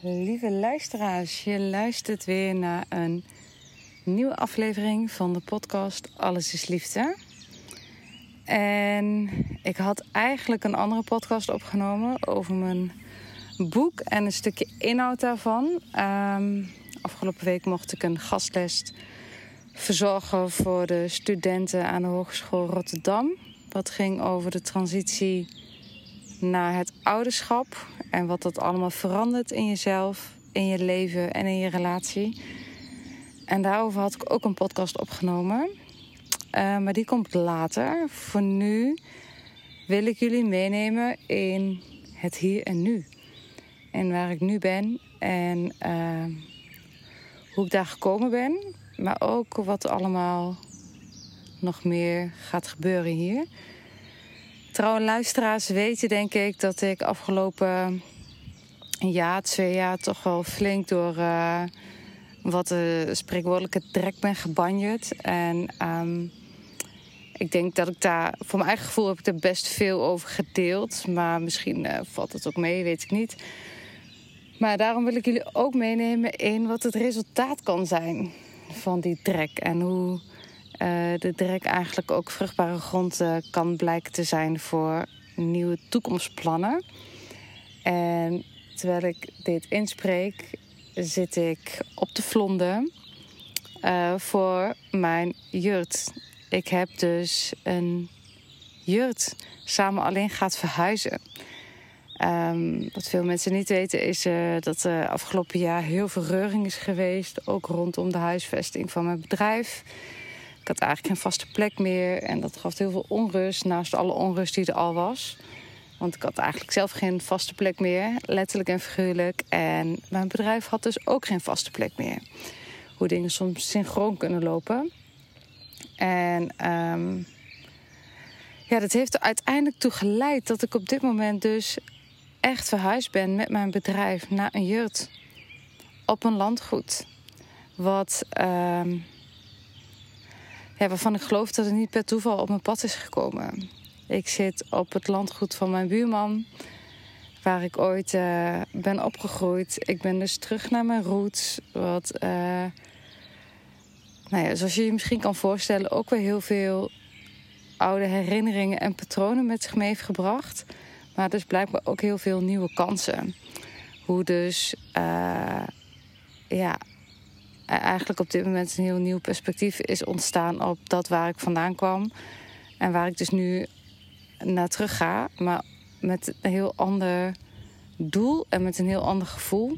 Lieve luisteraars, je luistert weer naar een nieuwe aflevering van de podcast Alles is Liefde. En ik had eigenlijk een andere podcast opgenomen over mijn boek en een stukje inhoud daarvan. Ehm, afgelopen week mocht ik een gastles verzorgen voor de studenten aan de Hogeschool Rotterdam. Dat ging over de transitie naar het ouderschap en wat dat allemaal verandert in jezelf, in je leven en in je relatie. En daarover had ik ook een podcast opgenomen. Uh, maar die komt later. Voor nu wil ik jullie meenemen in het hier en nu. En waar ik nu ben en uh, hoe ik daar gekomen ben. Maar ook wat allemaal nog meer gaat gebeuren hier. Trouwe luisteraars weten denk ik dat ik afgelopen jaar, twee jaar toch wel flink door uh, wat de spreekwoordelijke trek ben gebanjerd. En um, ik denk dat ik daar, voor mijn eigen gevoel heb ik er best veel over gedeeld. Maar misschien uh, valt het ook mee, weet ik niet. Maar daarom wil ik jullie ook meenemen in wat het resultaat kan zijn van die trek. En hoe de trek eigenlijk ook vruchtbare grond uh, kan blijken te zijn voor nieuwe toekomstplannen. En terwijl ik dit inspreek, zit ik op de vlonde voor mijn jurt ik heb dus een jurt samen alleen gaat verhuizen. Um, wat veel mensen niet weten is dat er afgelopen jaar heel veel reuring is geweest. Ook rondom de huisvesting van mijn bedrijf. Ik had eigenlijk geen vaste plek meer. En dat gaf heel veel onrust naast alle onrust die er al was. Want ik had eigenlijk zelf geen vaste plek meer. Letterlijk en figuurlijk. En mijn bedrijf had dus ook geen vaste plek meer. Hoe dingen soms synchroon kunnen lopen. En um, ja, dat heeft er uiteindelijk toe geleid dat ik op dit moment dus echt verhuisd ben met mijn bedrijf naar een jurt op een landgoed. Wat, um, ja, waarvan ik geloof dat het niet per toeval op mijn pad is gekomen. Ik zit op het landgoed van mijn buurman, waar ik ooit uh, ben opgegroeid. Ik ben dus terug naar mijn roots, wat... Uh, nou ja, zoals je je misschien kan voorstellen, ook weer heel veel oude herinneringen en patronen met zich mee heeft gebracht. Maar dus blijkbaar ook heel veel nieuwe kansen. Hoe dus, uh, ja, eigenlijk op dit moment een heel nieuw perspectief is ontstaan op dat waar ik vandaan kwam. En waar ik dus nu naar terug ga. Maar met een heel ander doel en met een heel ander gevoel.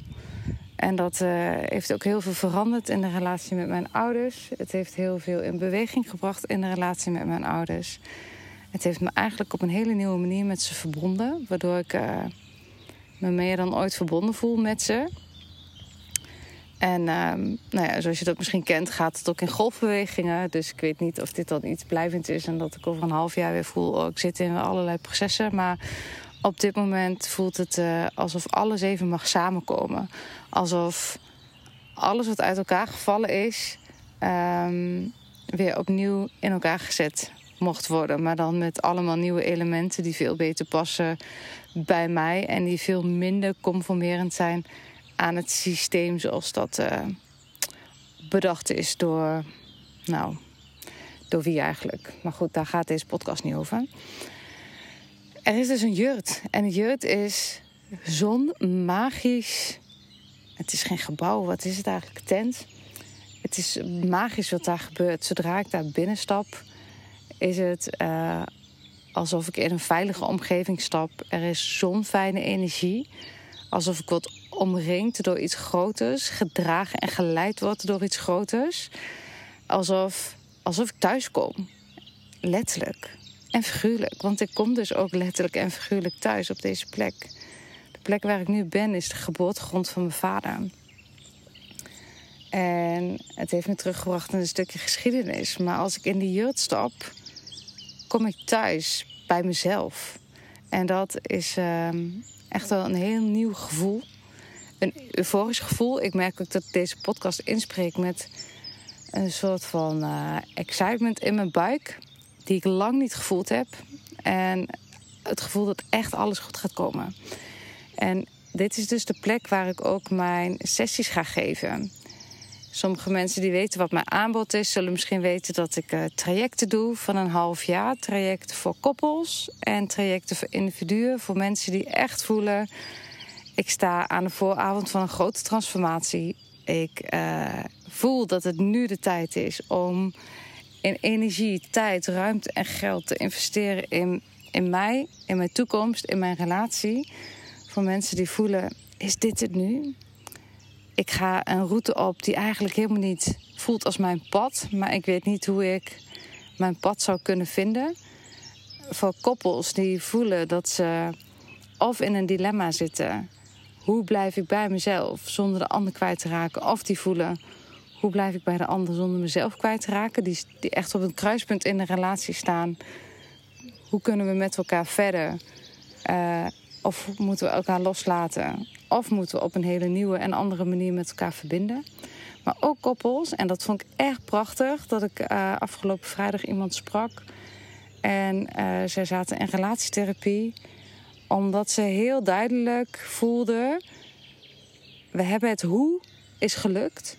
En dat uh, heeft ook heel veel veranderd in de relatie met mijn ouders. Het heeft heel veel in beweging gebracht in de relatie met mijn ouders. Het heeft me eigenlijk op een hele nieuwe manier met ze verbonden. Waardoor ik uh, me meer dan ooit verbonden voel met ze. En uh, nou ja, zoals je dat misschien kent, gaat het ook in golfbewegingen. Dus ik weet niet of dit dan iets blijvend is. En dat ik over een half jaar weer voel, oh, ik zit in allerlei processen. Maar op dit moment voelt het uh, alsof alles even mag samenkomen. Alsof alles wat uit elkaar gevallen is, um, weer opnieuw in elkaar gezet mocht worden. Maar dan met allemaal nieuwe elementen die veel beter passen bij mij. En die veel minder conformerend zijn aan het systeem zoals dat uh, bedacht is door, nou, door wie eigenlijk. Maar goed, daar gaat deze podcast niet over. Er is dus een jurt. En een jurt is zo'n magisch. Het is geen gebouw, wat is het eigenlijk? Tent. Het is magisch wat daar gebeurt. Zodra ik daar binnenstap, is het uh, alsof ik in een veilige omgeving stap. Er is zo'n fijne energie. Alsof ik word omringd door iets groters, gedragen en geleid word door iets groters. Alsof, alsof ik thuis kom. Letterlijk en figuurlijk. Want ik kom dus ook letterlijk en figuurlijk thuis op deze plek. De plek waar ik nu ben is de geboortegrond van mijn vader. En het heeft me teruggebracht in een stukje geschiedenis. Maar als ik in die jurt stap, kom ik thuis bij mezelf. En dat is ehm, echt wel een heel nieuw gevoel. Een euforisch gevoel. Ik merk ook dat ik deze podcast inspreek met een soort van uh, excitement in mijn buik. Die ik lang niet gevoeld heb. En het gevoel dat echt alles goed gaat komen. En dit is dus de plek waar ik ook mijn sessies ga geven. Sommige mensen die weten wat mijn aanbod is, zullen misschien weten dat ik uh, trajecten doe van een half jaar. Trajecten voor koppels en trajecten voor individuen. Voor mensen die echt voelen. Ik sta aan de vooravond van een grote transformatie. Ik uh, voel dat het nu de tijd is om in energie, tijd, ruimte en geld te investeren in, in mij, in mijn toekomst, in mijn relatie. Voor mensen die voelen: is dit het nu? ik ga een route op die eigenlijk helemaal niet voelt als mijn pad. Maar ik weet niet hoe ik mijn pad zou kunnen vinden. Voor koppels die voelen dat ze of in een dilemma zitten. Hoe blijf ik bij mezelf zonder de ander kwijt te raken? Of die voelen, hoe blijf ik bij de ander zonder mezelf kwijt te raken? Die, die echt op een kruispunt in de relatie staan. Hoe kunnen we met elkaar verder? Uh, of moeten we elkaar loslaten? Of moeten we op een hele nieuwe en andere manier met elkaar verbinden? Maar ook koppels, en dat vond ik echt prachtig, dat ik uh, afgelopen vrijdag iemand sprak. En uh, zij zaten in relatietherapie, omdat ze heel duidelijk voelden: we hebben het hoe is gelukt.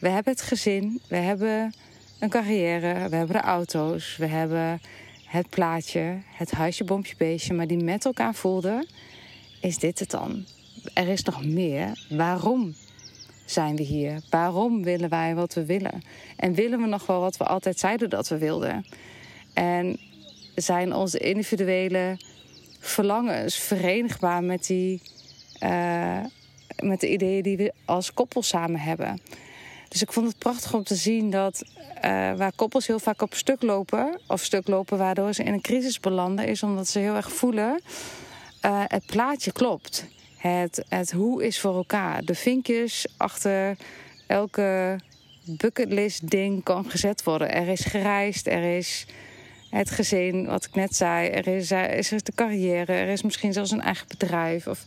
We hebben het gezin, we hebben een carrière, we hebben de auto's, we hebben het plaatje, het huisje, bompje, beestje, maar die met elkaar voelden: is dit het dan? Er is nog meer. Waarom zijn we hier? Waarom willen wij wat we willen? En willen we nog wel wat we altijd zeiden dat we wilden? En zijn onze individuele verlangens verenigbaar met, die, uh, met de ideeën die we als koppel samen hebben? Dus ik vond het prachtig om te zien dat uh, waar koppels heel vaak op stuk lopen, of stuk lopen waardoor ze in een crisis belanden, is omdat ze heel erg voelen: uh, het plaatje klopt. Het, het hoe is voor elkaar. De vinkjes achter elke bucketlist ding kan gezet worden. Er is gereisd, er is het gezin, wat ik net zei. Er is, er is de carrière, er is misschien zelfs een eigen bedrijf. Of,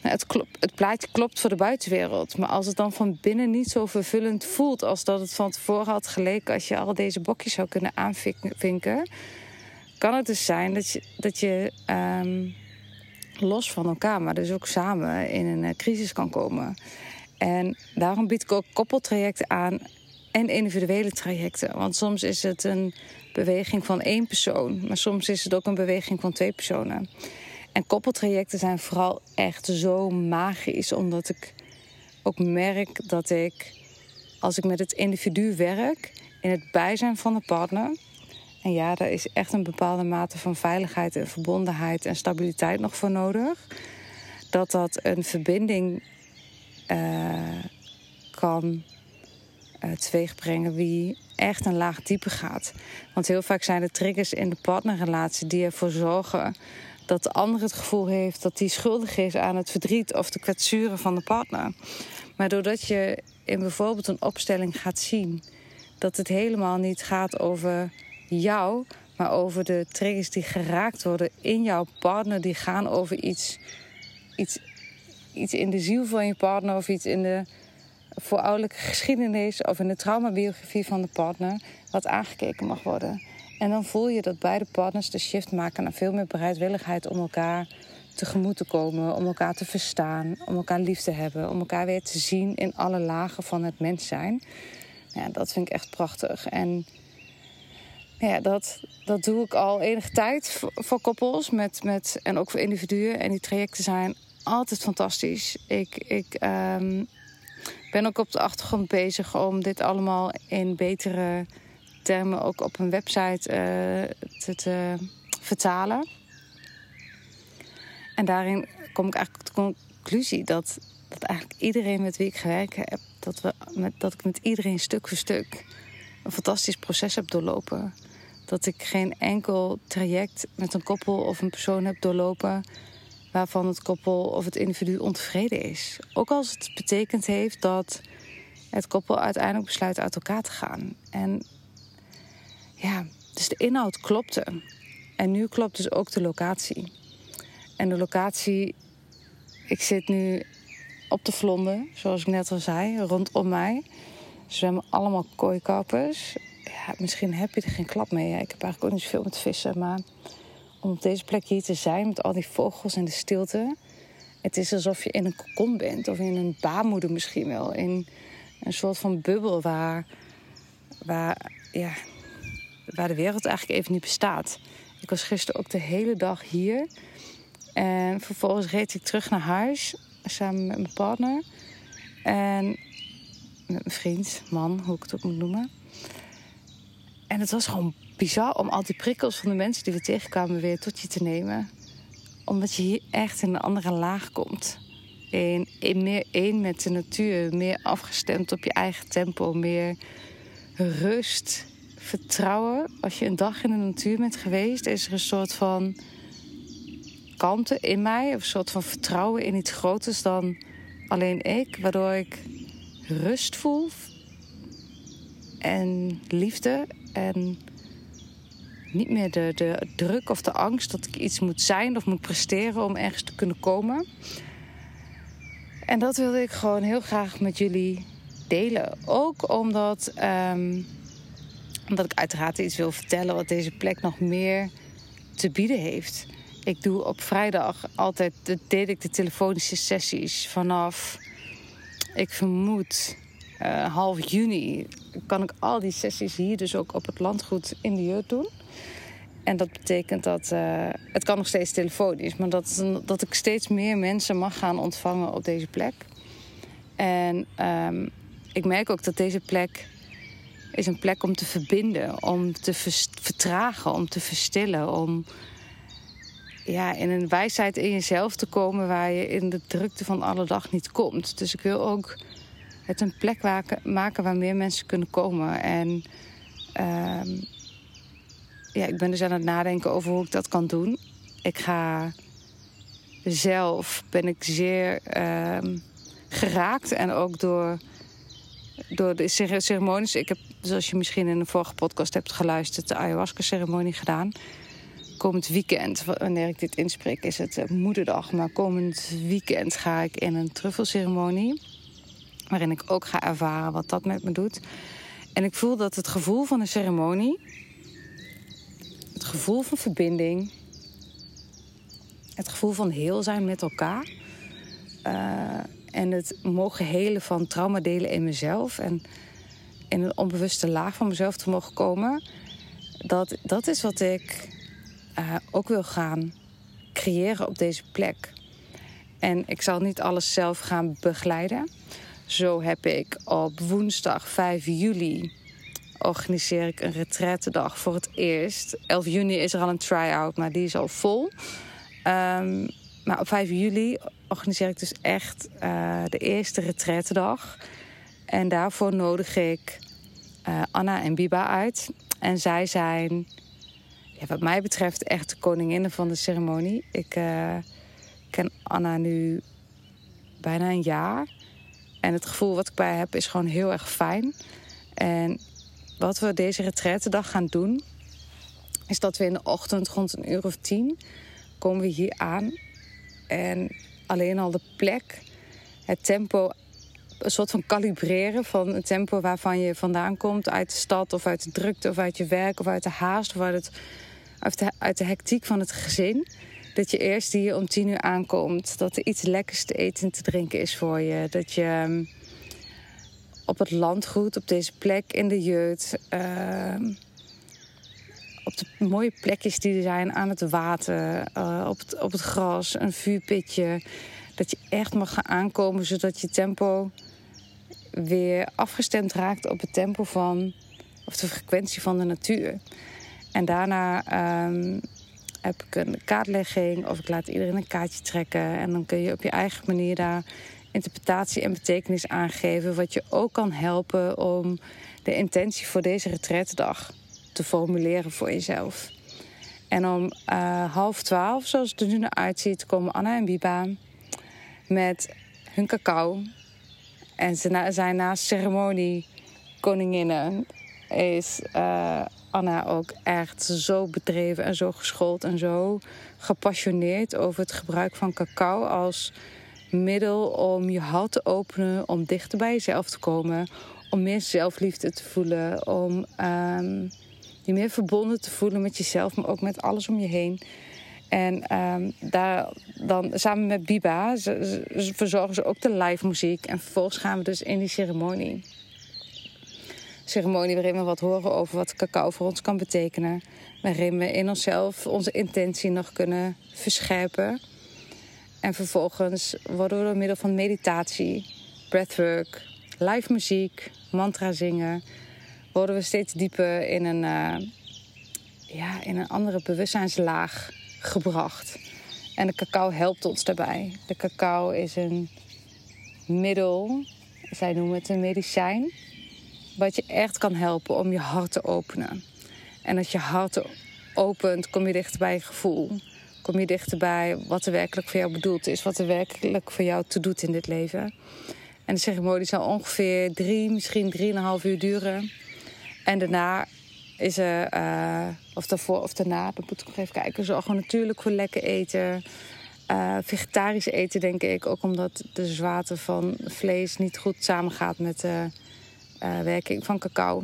het, klopt, het plaatje klopt voor de buitenwereld. Maar als het dan van binnen niet zo vervullend voelt als dat het van tevoren had geleken als je al deze bokjes zou kunnen aanvinken, kan het dus zijn dat je, dat je um, los van elkaar, maar dus ook samen in een eh, crisis kan komen. En daarom bied ik ook koppeltrajecten aan en individuele trajecten. Want soms is het een beweging van één persoon, maar soms is het ook een beweging van twee personen. En koppeltrajecten zijn vooral echt zo magisch, omdat ik ook merk dat ik, als ik met het individu werk, in het bijzijn van de partner. En ja, daar is echt een bepaalde mate van veiligheid en verbondenheid en stabiliteit nog voor nodig. Dat dat een verbinding uh, kan uh, teweegbrengen wie echt een laag dieper gaat. Want heel vaak zijn de triggers in de partnerrelatie die ervoor zorgen dat de ander het gevoel heeft dat hij schuldig is aan het verdriet of de kwetsuren van de partner. Maar doordat je in bijvoorbeeld een opstelling gaat zien dat het helemaal niet gaat over jou, maar over de triggers die geraakt worden in jouw partner, die gaan over iets, iets, iets in de ziel van je partner of iets in de voorouderlijke geschiedenis of in de traumabiografie van de partner, wat aangekeken mag worden. En dan voel je dat beide partners de shift maken naar veel meer bereidwilligheid om elkaar tegemoet te komen, om elkaar te verstaan, om elkaar lief te hebben, om elkaar weer te zien in alle lagen van het mens zijn. Ja, dat vind ik echt prachtig. En ja, dat, dat doe ik al enige tijd voor, koppels met, met, en ook voor individuen. En die trajecten zijn altijd fantastisch. Ik, ik ehm, ben ook op de achtergrond bezig om dit allemaal in betere termen ook op een website uh, te, te, vertalen. En daarin kom ik eigenlijk tot de conclusie dat, dat eigenlijk iedereen met wie ik gewerkt heb, dat, we met, dat ik met iedereen stuk voor stuk een fantastisch proces heb doorlopen. Dat ik geen enkel traject met een koppel of een persoon heb doorlopen waarvan het koppel of het individu ontevreden is. Ook als het betekend heeft dat het koppel uiteindelijk besluit uit elkaar te gaan. En ja, dus de inhoud klopte. En nu klopt dus ook de locatie. En de locatie, ik zit nu op de vlonden, zoals ik net al zei, rondom mij. Zwemmen allemaal kooikappers. Ja, misschien heb je er geen klap mee. Ik heb eigenlijk ook niet zoveel met vissen, maar om op deze plek hier te zijn met al die vogels en de stilte. Het is alsof je in een kokon bent, of in een baarmoeder misschien wel. In een soort van bubbel waar, waar, ja, waar de wereld eigenlijk even niet bestaat. Ik was gisteren ook de hele dag hier. En vervolgens reed ik terug naar huis samen met mijn partner. En met mijn vriend, man, hoe ik het ook moet noemen. En het was gewoon bizar om al die prikkels van de mensen die we tegenkwamen weer tot je te nemen. Omdat je hier echt in een andere laag komt. In, meer één met de natuur, meer afgestemd op je eigen tempo, meer rust, vertrouwen. Als je een dag in de natuur bent geweest, is er een soort van kalmte in mij, of een soort van vertrouwen in iets groters dan alleen ik, waardoor ik rust voel en liefde en niet meer de, de druk of de angst dat ik iets moet zijn of moet presteren om ergens te kunnen komen. En dat wilde ik gewoon heel graag met jullie delen. Ook omdat, um, omdat ik uiteraard iets wil vertellen wat deze plek nog meer te bieden heeft. Ik doe op vrijdag altijd deed ik de telefonische sessies vanaf, ik vermoed, uh, half juni. Kan ik al die sessies hier dus ook op het landgoed in de jeugd doen. En dat betekent dat uh, het kan nog steeds telefonisch, maar dat, dat ik steeds meer mensen mag gaan ontvangen op deze plek. En um, ik merk ook dat deze plek is een plek om te verbinden, om te vertragen, om te verstillen, om ja, in een wijsheid in jezelf te komen waar je in de drukte van alle dag niet komt. Dus ik wil ook het een plek maken waar meer mensen kunnen komen. En um, ja, ik ben dus aan het nadenken over hoe ik dat kan doen. Ik ga zelf ben ik zeer uh, geraakt en ook door, door de ceremonies. Ik heb, zoals je misschien in een vorige podcast hebt geluisterd, de ayahuasca-ceremonie gedaan. Komend weekend, wanneer ik dit inspreek, is het eh, moederdag. Maar komend weekend ga ik in een truffelceremonie. Waarin ik ook ga ervaren wat dat met me doet. En ik voel dat het gevoel van een ceremonie het gevoel van verbinding. Het gevoel van heel zijn met elkaar. Uh, en het mogen helen van trauma delen in mezelf. En in een onbewuste laag van mezelf te mogen komen. Dat, dat is wat ik uh, ook wil gaan creëren op deze plek. En ik zal niet alles zelf gaan begeleiden. Zo heb ik op woensdag 5 juli organiseer ik een retraitedag voor het eerst. 11 juni is er al een try-out, maar die is al vol. Um, maar op 5 juli organiseer ik dus echt uh, de eerste retraitedag. En daarvoor nodig ik uh, Anna en Biba uit. En zij zijn, ja, wat mij betreft, echt de koninginnen van de ceremonie. Ik uh, ken Anna nu bijna een jaar. En het gevoel wat ik bij heb is gewoon heel erg fijn. En wat we deze dag gaan doen, is dat we in de ochtend rond een uur of tien komen we hier aan. En alleen al de plek, het tempo, een soort van kalibreren van het tempo waarvan je vandaan komt. Uit de stad of uit de drukte of uit je werk of uit de haast of uit, de, uit de hectiek van het gezin. Dat je eerst hier om tien uur aankomt. Dat er iets lekkers te eten en te drinken is voor je. Dat je op het landgoed, op deze plek in de jeugd. Ehm, op de mooie plekjes die er zijn aan het water, uh, op, het, op het gras, een vuurpitje. Dat je echt mag gaan aankomen zodat je tempo weer afgestemd raakt op het tempo van, of de frequentie van de natuur. En daarna ehm, heb ik een kaartlegging of ik laat iedereen een kaartje trekken. En dan kun je op je eigen manier daar interpretatie en betekenis aangeven. Wat je ook kan helpen om de intentie voor deze retretdag te formuleren voor jezelf. En om uh, half twaalf, zoals het er nu naar uitziet, komen Anna en Biba met hun cacao. En ze zijn naast ceremonie koninginnen. Is uh, Anna ook echt zo bedreven en zo geschoold en zo gepassioneerd over het gebruik van cacao als middel om je hart te openen, om dichter bij jezelf te komen, om meer zelfliefde te voelen, om um, je meer verbonden te voelen met jezelf, maar ook met alles om je heen. En um, daar dan samen met Biba ze, ze verzorgen ze ook de live muziek. En vervolgens gaan we dus in die ceremonie. Ceremonie waarin we wat horen over wat cacao voor ons kan betekenen. Waarin we in onszelf onze intentie nog kunnen verscherpen. En vervolgens worden we door middel van meditatie, breathwork, live muziek, mantra zingen, worden we steeds dieper in een, uh, ja, in een andere bewustzijnslaag gebracht. En de cacao helpt ons daarbij. De cacao is een middel, zij noemen het een medicijn, wat je echt kan helpen om je hart te openen. En als je hart opent, kom je dichter bij je gevoel. Kom je dichterbij wat er werkelijk voor jou bedoeld is, wat er werkelijk voor jou te doet in dit leven. En de ceremonie zal ongeveer drie, misschien drieënhalf uur duren. En daarna is er, uh, of daarvoor of daarna, dan moet ik nog even kijken, zorgen gewoon natuurlijk voor lekker eten. Uh, vegetarisch eten, denk ik. Ook omdat de zwaarte van vlees niet goed samengaat met de uh, werking van cacao.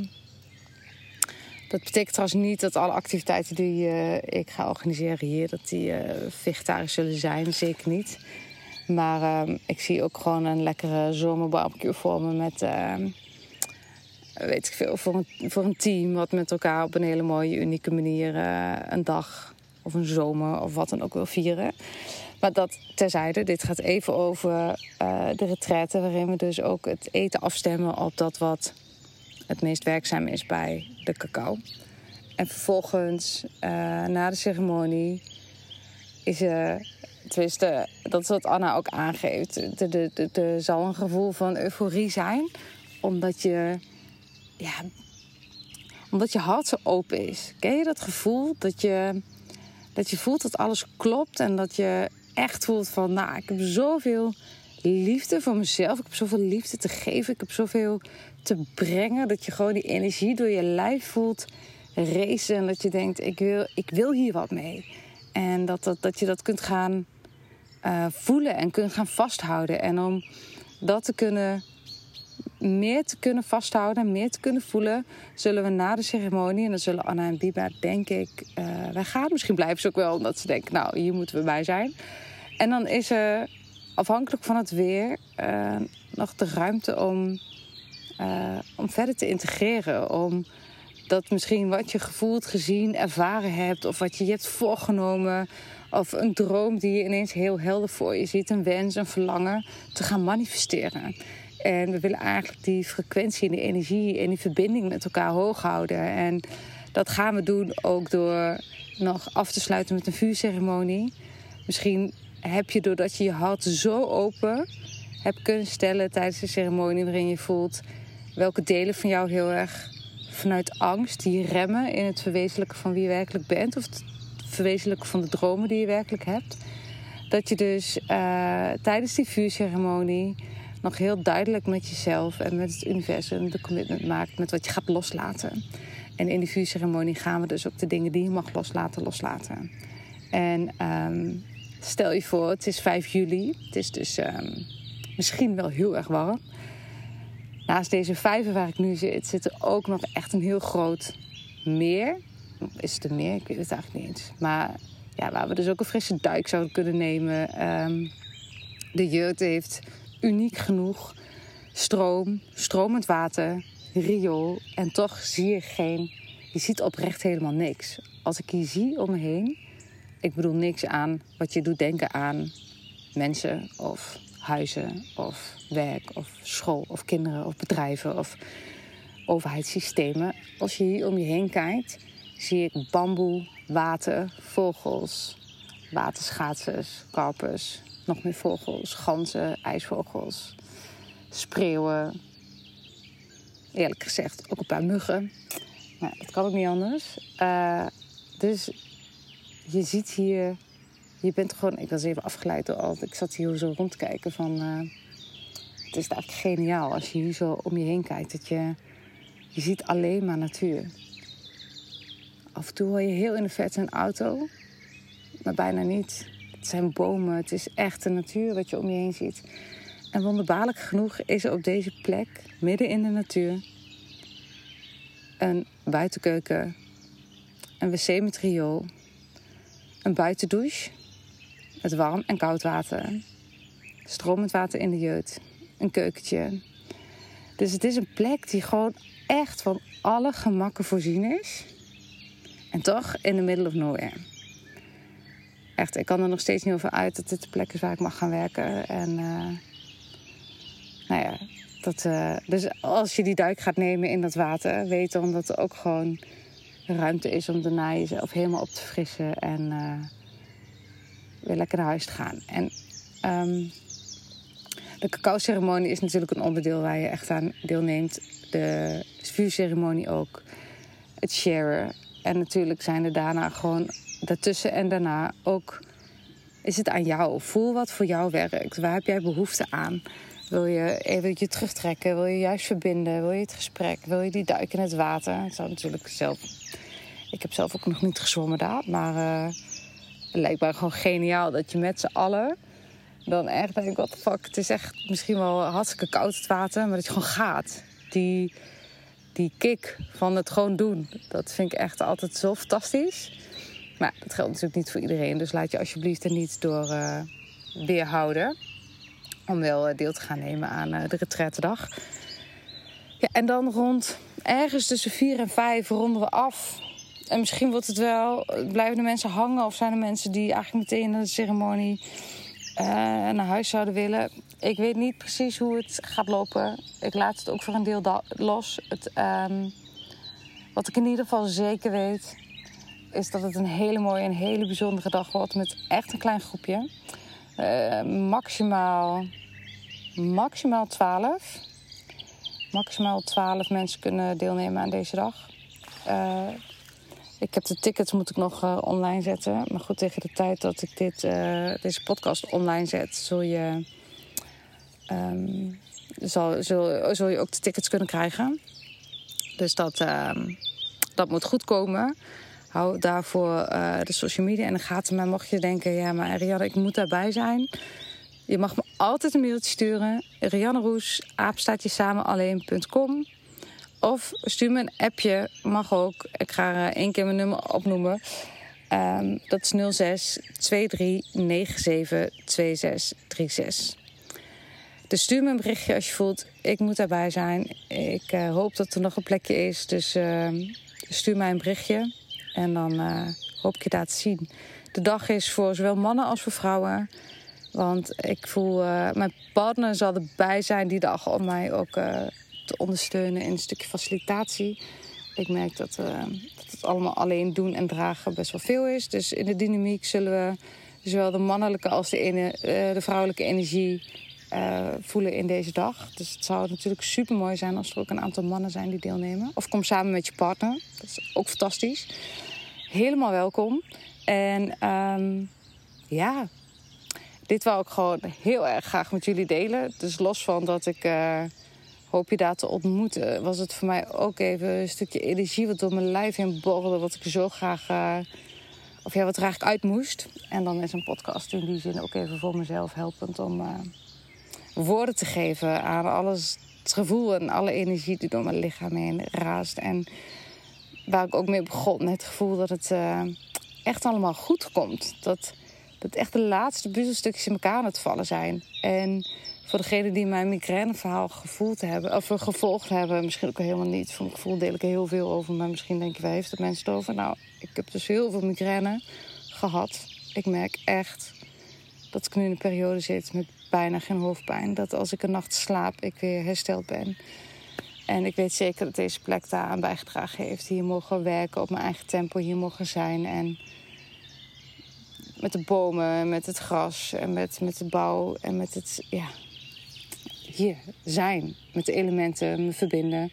Dat betekent trouwens niet dat alle activiteiten die ik ga organiseren hier, dat die vegetarisch zullen zijn. Zeker niet. Maar ehm, ik zie ook gewoon een lekkere zomerbarbecue voor me met weet ik veel, voor een, voor een team wat met elkaar op een hele mooie, unieke manier een dag of een zomer of wat dan ook wil vieren. Maar dat terzijde, dit gaat even over de retraite, waarin we dus ook het eten afstemmen op dat wat het meest werkzaam is bij de cacao. En vervolgens, uh, na de ceremonie, is er, tenminste, dat is wat Anna ook aangeeft, er zal een gevoel van euforie zijn, omdat je ja, omdat je hart zo open is. Ken je dat gevoel dat je, dat je voelt dat alles klopt en dat je echt voelt van, nou, ik heb zoveel liefde voor mezelf, ik heb zoveel liefde te geven, ik heb zoveel te brengen, dat je gewoon die energie door je lijf voelt racen en dat je denkt, ik wil, ik wil hier wat mee. En dat, dat, dat je dat kunt gaan uh, voelen en kunt gaan vasthouden. En om dat te kunnen meer te kunnen vasthouden, meer te kunnen voelen, zullen we na de ceremonie, en dan zullen Anna en Biba, denk ik, uh, wij gaan. Misschien blijven ze ook wel, omdat ze denken, nou, hier moeten we bij zijn. En dan is er, afhankelijk van het weer, uh, nog de ruimte om, uh, om verder te integreren. Om dat misschien wat je gevoeld, gezien, ervaren hebt, of wat je je hebt voorgenomen, of een droom die je ineens heel helder voor je ziet, een wens, een verlangen, te gaan manifesteren. En we willen eigenlijk die frequentie en die energie en die verbinding met elkaar hoog houden. En dat gaan we doen ook door nog af te sluiten met een vuurceremonie. Misschien heb je doordat je je hart zo open hebt kunnen stellen tijdens de ceremonie, waarin je voelt welke delen van jou heel erg vanuit angst die remmen in het verwezenlijken van wie je werkelijk bent, of het verwezenlijken van de dromen die je werkelijk hebt. Dat je dus uh, tijdens die vuurceremonie nog heel duidelijk met jezelf en met het universum de commitment maakt met wat je gaat loslaten. En in die vuurceremonie gaan we dus ook de dingen die je mag loslaten, loslaten. En um, stel je voor, het is 5 juli. Het is dus um, misschien wel heel erg warm. Naast deze vijver waar ik nu zit, zit er ook nog echt een heel groot meer. Is het een meer? Ik weet het eigenlijk niet eens. Maar ja, waar we dus ook een frisse duik zouden kunnen nemen. Um, de jeugd heeft uniek genoeg stroom, stromend water, riool. En toch zie je geen, je ziet oprecht helemaal niks. Als ik hier zie om me heen, ik bedoel niks aan wat je doet denken aan mensen of huizen of werk of school of kinderen of bedrijven of overheidssystemen. Als je hier om je heen kijkt, zie ik bamboe, water, vogels, waterschaatsers, karpers, nog meer vogels, ganzen, ijsvogels, spreeuwen. Eerlijk gezegd ook een paar muggen. Dat kan ook niet anders. Uh, dus je ziet hier, je bent gewoon, ik was even afgeleid door al, ik zat hier zo rond te kijken van, uh, het is eigenlijk geniaal als je hier zo om je heen kijkt, dat je, je ziet alleen maar natuur. Af en toe hoor je heel in de verte een auto, maar bijna niet. Het zijn bomen, het is echt de natuur wat je om je heen ziet. En wonderbaarlijk genoeg is er op deze plek, midden in de natuur, een buitenkeuken, een wc met riool, een buitendouche met warm en koud water, stromend water in de jeut, een keukentje. Dus het is een plek die gewoon echt van alle gemakken voorzien is. En toch in the middle of nowhere. Echt, ik kan er nog steeds niet over uit dat dit de plek is waar ik mag gaan werken. En uh, nou ja, dat, uh, dus als je die duik gaat nemen in dat water, weet dan dat er ook gewoon ruimte is om daarna jezelf helemaal op te frissen en uh, weer lekker naar huis te gaan. En um, de cacao-ceremonie is natuurlijk een onderdeel waar je echt aan deelneemt. De vuurceremonie ook. Het sharen. En natuurlijk zijn er daarna gewoon daartussen en daarna ook. Is het aan jou? Voel wat voor jou werkt. Waar heb jij behoefte aan? Wil je even je terugtrekken? Wil je juist verbinden? Wil je het gesprek? Wil je die duik in het water? Ik zou natuurlijk zelf. Ik heb zelf ook nog niet gezwommen daar. Maar het lijkt me gewoon geniaal dat je met z'n allen. Dan echt denk wat fuck. Het is echt misschien wel hartstikke koud het water. Maar dat je gewoon gaat. Die, die kick van het gewoon doen. Dat vind ik echt altijd zo fantastisch. Maar dat geldt natuurlijk niet voor iedereen. Dus laat je alsjeblieft er niet door uh, weerhouden om wel eh, deel te gaan nemen aan uh, de retrettedag. Ja, en dan rond ergens tussen vier en vijf ronden we af. En misschien wordt het wel, blijven de mensen hangen of zijn er mensen die eigenlijk meteen naar de ceremonie uh, naar huis zouden willen. Ik weet niet precies hoe het gaat lopen. Ik laat het ook voor een deel los. Het, um, wat ik in ieder geval zeker weet, is dat het een hele mooie en hele bijzondere dag wordt met echt een klein groepje. Uh, maximaal, maximaal 12. Maximaal 12 mensen kunnen deelnemen aan deze dag. Uh, ik heb de tickets moet ik nog uh, online zetten. Maar goed, tegen de tijd dat ik dit, deze podcast online zet, zul je, um, zal, zul, zul je ook de tickets kunnen krijgen. Dus dat, um, dat moet goed komen hou daarvoor uh, de social media in de gaten. Maar mocht je denken, ja, maar Rianne, ik moet daarbij zijn. Je mag me altijd een mailtje sturen. Rianne Roes, apenstaatjesamen Of stuur me een appje, mag ook. Ik ga uh, één keer mijn nummer opnoemen. Um, dat is 06 23 97 2636. Dus stuur me een berichtje als je voelt, ik moet daarbij zijn. Ik uh, hoop dat er nog een plekje is. Dus uh, stuur mij een berichtje. En dan uh, hoop ik je daar te zien. De dag is voor zowel mannen als voor vrouwen. Want ik voel, mijn partner zal erbij zijn die dag om mij ook te ondersteunen in een stukje facilitatie. Ik merk dat, dat het allemaal alleen doen en dragen best wel veel is. Dus in de dynamiek zullen we zowel de mannelijke als de, ene, de vrouwelijke energie uh, voelen in deze dag. Dus het zou natuurlijk super mooi zijn als er ook een aantal mannen zijn die deelnemen. Of kom samen met je partner. Dat is ook fantastisch. Helemaal welkom. En um, ja, dit wou ik gewoon heel erg graag met jullie delen. Dus los van dat ik hoop je daar te ontmoeten, was het voor mij ook even een stukje energie wat door mijn lijf heen borrelde. Wat ik zo graag. Uh, of ja, wat er eigenlijk uit moest. En dan is een podcast in die zin ook even voor mezelf helpend om woorden te geven aan alles, het gevoel en alle energie die door mijn lichaam heen raast. En waar ik ook mee begon, het gevoel dat het uh, echt allemaal goed komt. Dat, dat echt de laatste puzzelstukjes in elkaar aan het vallen zijn. En voor degenen die mijn migraineverhaal gevoeld hebben, of gevolgd hebben, misschien ook helemaal niet. Gevoel deel ik er heel veel over, maar misschien denk je, waar heeft het mensen het over? Nou, ik heb dus heel veel migraine gehad. Ik merk echt dat ik nu in een periode zit met bijna geen hoofdpijn. Dat als ik een nacht slaap, ik weer hersteld ben. En ik weet zeker dat deze plek daar aan bijgedragen heeft. Hier mogen werken op mijn eigen tempo, hier mogen zijn. En met de bomen, met het gras en met, met de bouw en met het, ja, hier zijn. Met de elementen, me verbinden.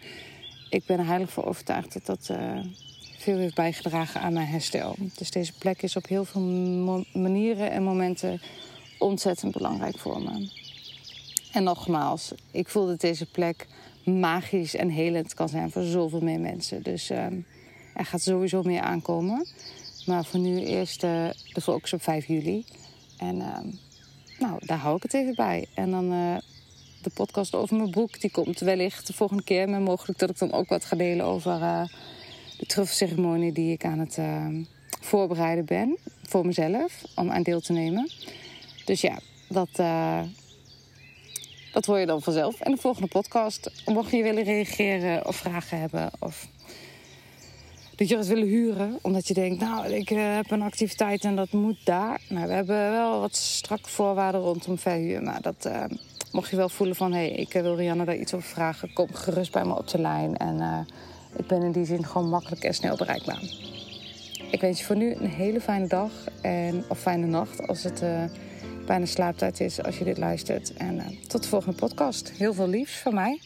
Ik ben er heilig voor overtuigd dat dat uh, veel heeft bijgedragen aan mijn herstel. Dus deze plek is op heel veel manieren en momenten ontzettend belangrijk voor me. En nogmaals, ik voel dat deze plek magisch en helend kan zijn voor zoveel meer mensen. Dus uh, er gaat sowieso meer aankomen. Maar voor nu eerst uh, de focus op 5 juli. En uh, nou, daar hou ik het even bij. En dan uh, de podcast over mijn boek. Die komt wellicht de volgende keer. Maar mogelijk dat ik dan ook wat ga delen over de truffelceremonie die ik aan het voorbereiden ben. Voor mezelf, om aan deel te nemen. Dus ja, dat, dat hoor je dan vanzelf. En de volgende podcast, mocht je willen reageren of vragen hebben... of dat je het willen huren. Omdat je denkt, nou, ik heb een activiteit en dat moet daar. Nou, we hebben wel wat strak voorwaarden rondom verhuur. Maar dat mocht je wel voelen van, hé, hey, ik wil Rianne daar iets over vragen. Kom gerust bij me op de lijn. En uh, ik ben in die zin gewoon makkelijk en snel bereikbaar. Ik wens je voor nu een hele fijne dag en, of fijne nacht als het bijna slaaptijd is als je dit luistert. En tot de volgende podcast. Heel veel liefs van mij.